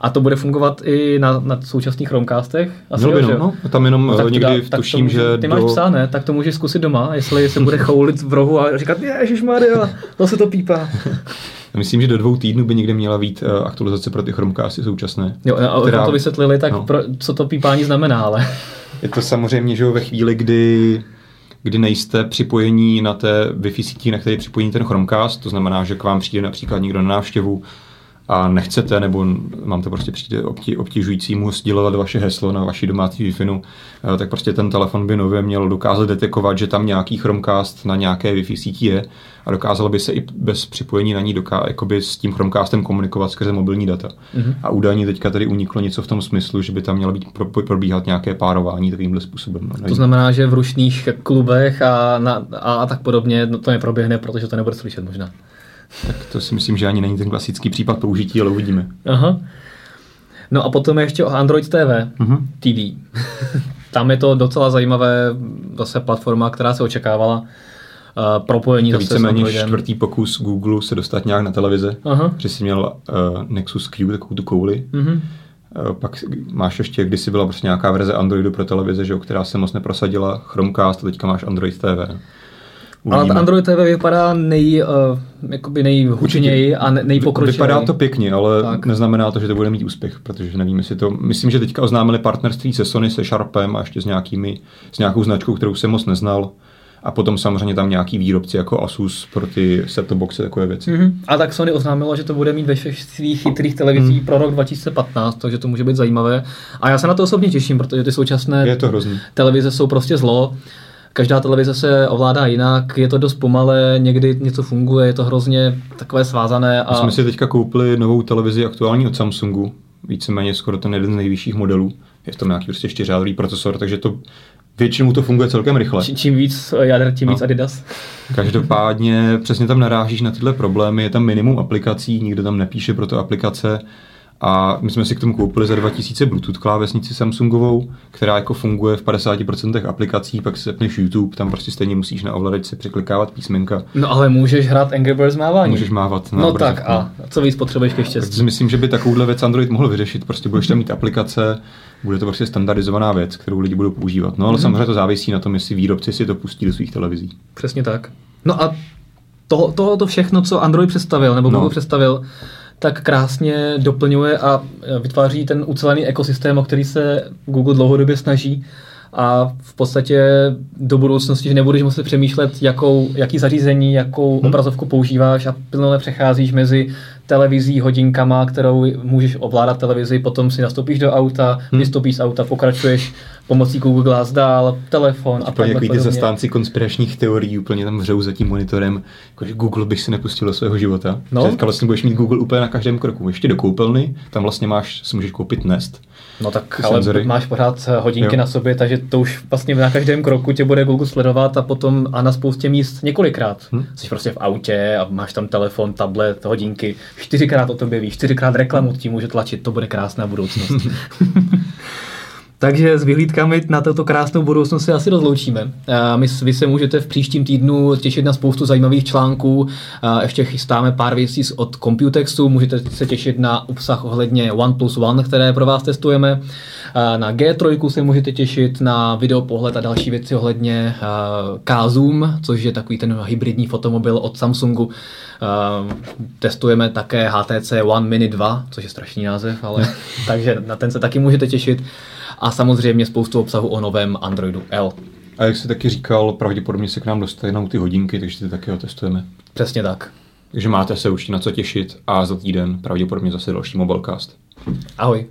A to bude fungovat i na, na současných Chromecastech? Asi Mělo by, no, no, tam jenom No, no, to někdy dá- tak tuším, může, že Ty máš do... psa, ne? Tak to můžeš zkusit doma, jestli se bude choulit v rohu a říkat, Maria, to se to pípá. <laughs> Myslím, že do dvou týdnů by někde měla být eh, aktualizace pro ty Chromecasty současné. Jo, a která... to vysvětlili, tak no. pro, co to pípání znamená, ale... Je to samozřejmě, že jo, ve chvíli, kdy kdy nejste připojení na té Wi-Fi sítí, na které je připojený ten Chromecast, to znamená, že k vám přijde například někdo na návštěvu a nechcete, nebo mám to prostě přijde obti, obtěžující mu sdílovat vaše heslo na vaší domácí wi eh, tak prostě ten telefon by nově měl dokázat detekovat, že tam nějaký Chromecast na nějaké Wi-Fi síti je a dokázalo by se i bez připojení na ní doká- jakoby s tím Chromecastem komunikovat skrze mobilní data. Mm-hmm. A údajně teďka tady uniklo něco v tom smyslu, že by tam mělo být pro, probíhat nějaké párování takovýmhle způsobem. No, to znamená, že v rušných klubech a, na, a, a tak podobně no, to neproběhne, protože to nebude slyšet možná. Tak to si myslím, že ani není ten klasický případ použití, ale uvidíme. Aha. No a potom ještě o Android TV. Uh-huh. TV. Tam je to docela zajímavé, zase platforma, která se očekávala. Uh, propojení to víceméně čtvrtý pokus Google se dostat nějak na televize, uh-huh. že jsi měl uh, Nexus Q, takovou tu kouli. Uh-huh. Uh, pak máš ještě, kdysi byla prostě nějaká verze Androidu pro televize, že, která se moc neprosadila, Chromecast, a teďka máš Android TV. Uvidíme. Ale Android TV vypadá nej, uh, jakoby nejhučněji a nejpokročilěji. Vypadá to pěkně, ale tak. neznamená to, že to bude mít úspěch, protože nevím, jestli to... Myslím, že teďka oznámili partnerství se Sony, se Sharpem a ještě s, nějakými, s nějakou značkou, kterou jsem moc neznal. A potom samozřejmě tam nějaký výrobci jako Asus pro ty set boxy, takové věci. Mm-hmm. A tak Sony oznámilo, že to bude mít ve všech svých chytrých televizích mm. pro rok 2015, takže to může být zajímavé. A já se na to osobně těším, protože ty současné je to hrozný. televize jsou prostě zlo. Každá televize se ovládá jinak, je to dost pomalé, někdy něco funguje, je to hrozně takové svázané. A... My jsme si teďka koupili novou televizi aktuální od Samsungu, víceméně skoro ten jeden z nejvyšších modelů. Je v tom nějaký prostě čtyřjádrový procesor, takže to většinou to funguje celkem rychle. Č- čím víc jader, tím no. víc Adidas. Každopádně přesně tam narážíš na tyhle problémy, je tam minimum aplikací, nikdo tam nepíše pro to aplikace a my jsme si k tomu koupili za 2000 Bluetooth klávesnici Samsungovou, která jako funguje v 50% aplikací, pak si zapneš YouTube, tam prostě stejně musíš na ovladačce překlikávat písmenka. No ale můžeš hrát Angry Birds mávání. Můžeš mávat. Na no tak a co víc potřebuješ ke štěstí? Takže myslím, že by takovouhle věc Android mohl vyřešit. Prostě budeš tam mít aplikace, bude to prostě standardizovaná věc, kterou lidi budou používat. No ale mm-hmm. samozřejmě to závisí na tom, jestli výrobci si to pustí do svých televizí. Přesně tak. No a to, to, to všechno, co Android představil, nebo Google no. představil, tak krásně doplňuje a vytváří ten ucelený ekosystém, o který se Google dlouhodobě snaží a v podstatě do budoucnosti, že nebudeš muset přemýšlet, jakou, jaký zařízení, jakou hmm. obrazovku používáš a plně přecházíš mezi televizí, hodinkama, kterou můžeš ovládat televizi, potom si nastoupíš do auta, hmm. vystoupíš z auta, pokračuješ pomocí Google Glass dál, telefon a tak Jako ty zastánci konspiračních teorií úplně tam hřou za tím monitorem, jakože Google bych si nepustil do svého života. No. Teďka vlastně budeš mít Google úplně na každém kroku. Ještě do koupelny, tam vlastně máš, si můžeš koupit Nest. No tak ale senzory. máš pořád hodinky jo. na sobě, takže to už vlastně na každém kroku tě bude Google sledovat a potom a na spoustě míst několikrát. Hmm. Jsi prostě v autě a máš tam telefon, tablet, hodinky, čtyřikrát o tobě víš, čtyřikrát reklamu ti může tlačit, to bude krásná budoucnost. <laughs> Takže s vyhlídkami na tuto krásnou budoucnost se asi rozloučíme. My, vy se můžete v příštím týdnu těšit na spoustu zajímavých článků. Ještě chystáme pár věcí od Computexu. Můžete se těšit na obsah ohledně OnePlus One, které pro vás testujeme. Na G3 se můžete těšit na videopohled a další věci ohledně K-Zoom, což je takový ten hybridní fotomobil od Samsungu. Testujeme také HTC One Mini 2, což je strašný název, ale <laughs> takže na ten se taky můžete těšit a samozřejmě spoustu obsahu o novém Androidu L. A jak jsi taky říkal, pravděpodobně se k nám dostanou ty hodinky, takže ty taky ho testujeme. Přesně tak. Takže máte se už na co těšit a za týden pravděpodobně zase další Mobilecast. Ahoj.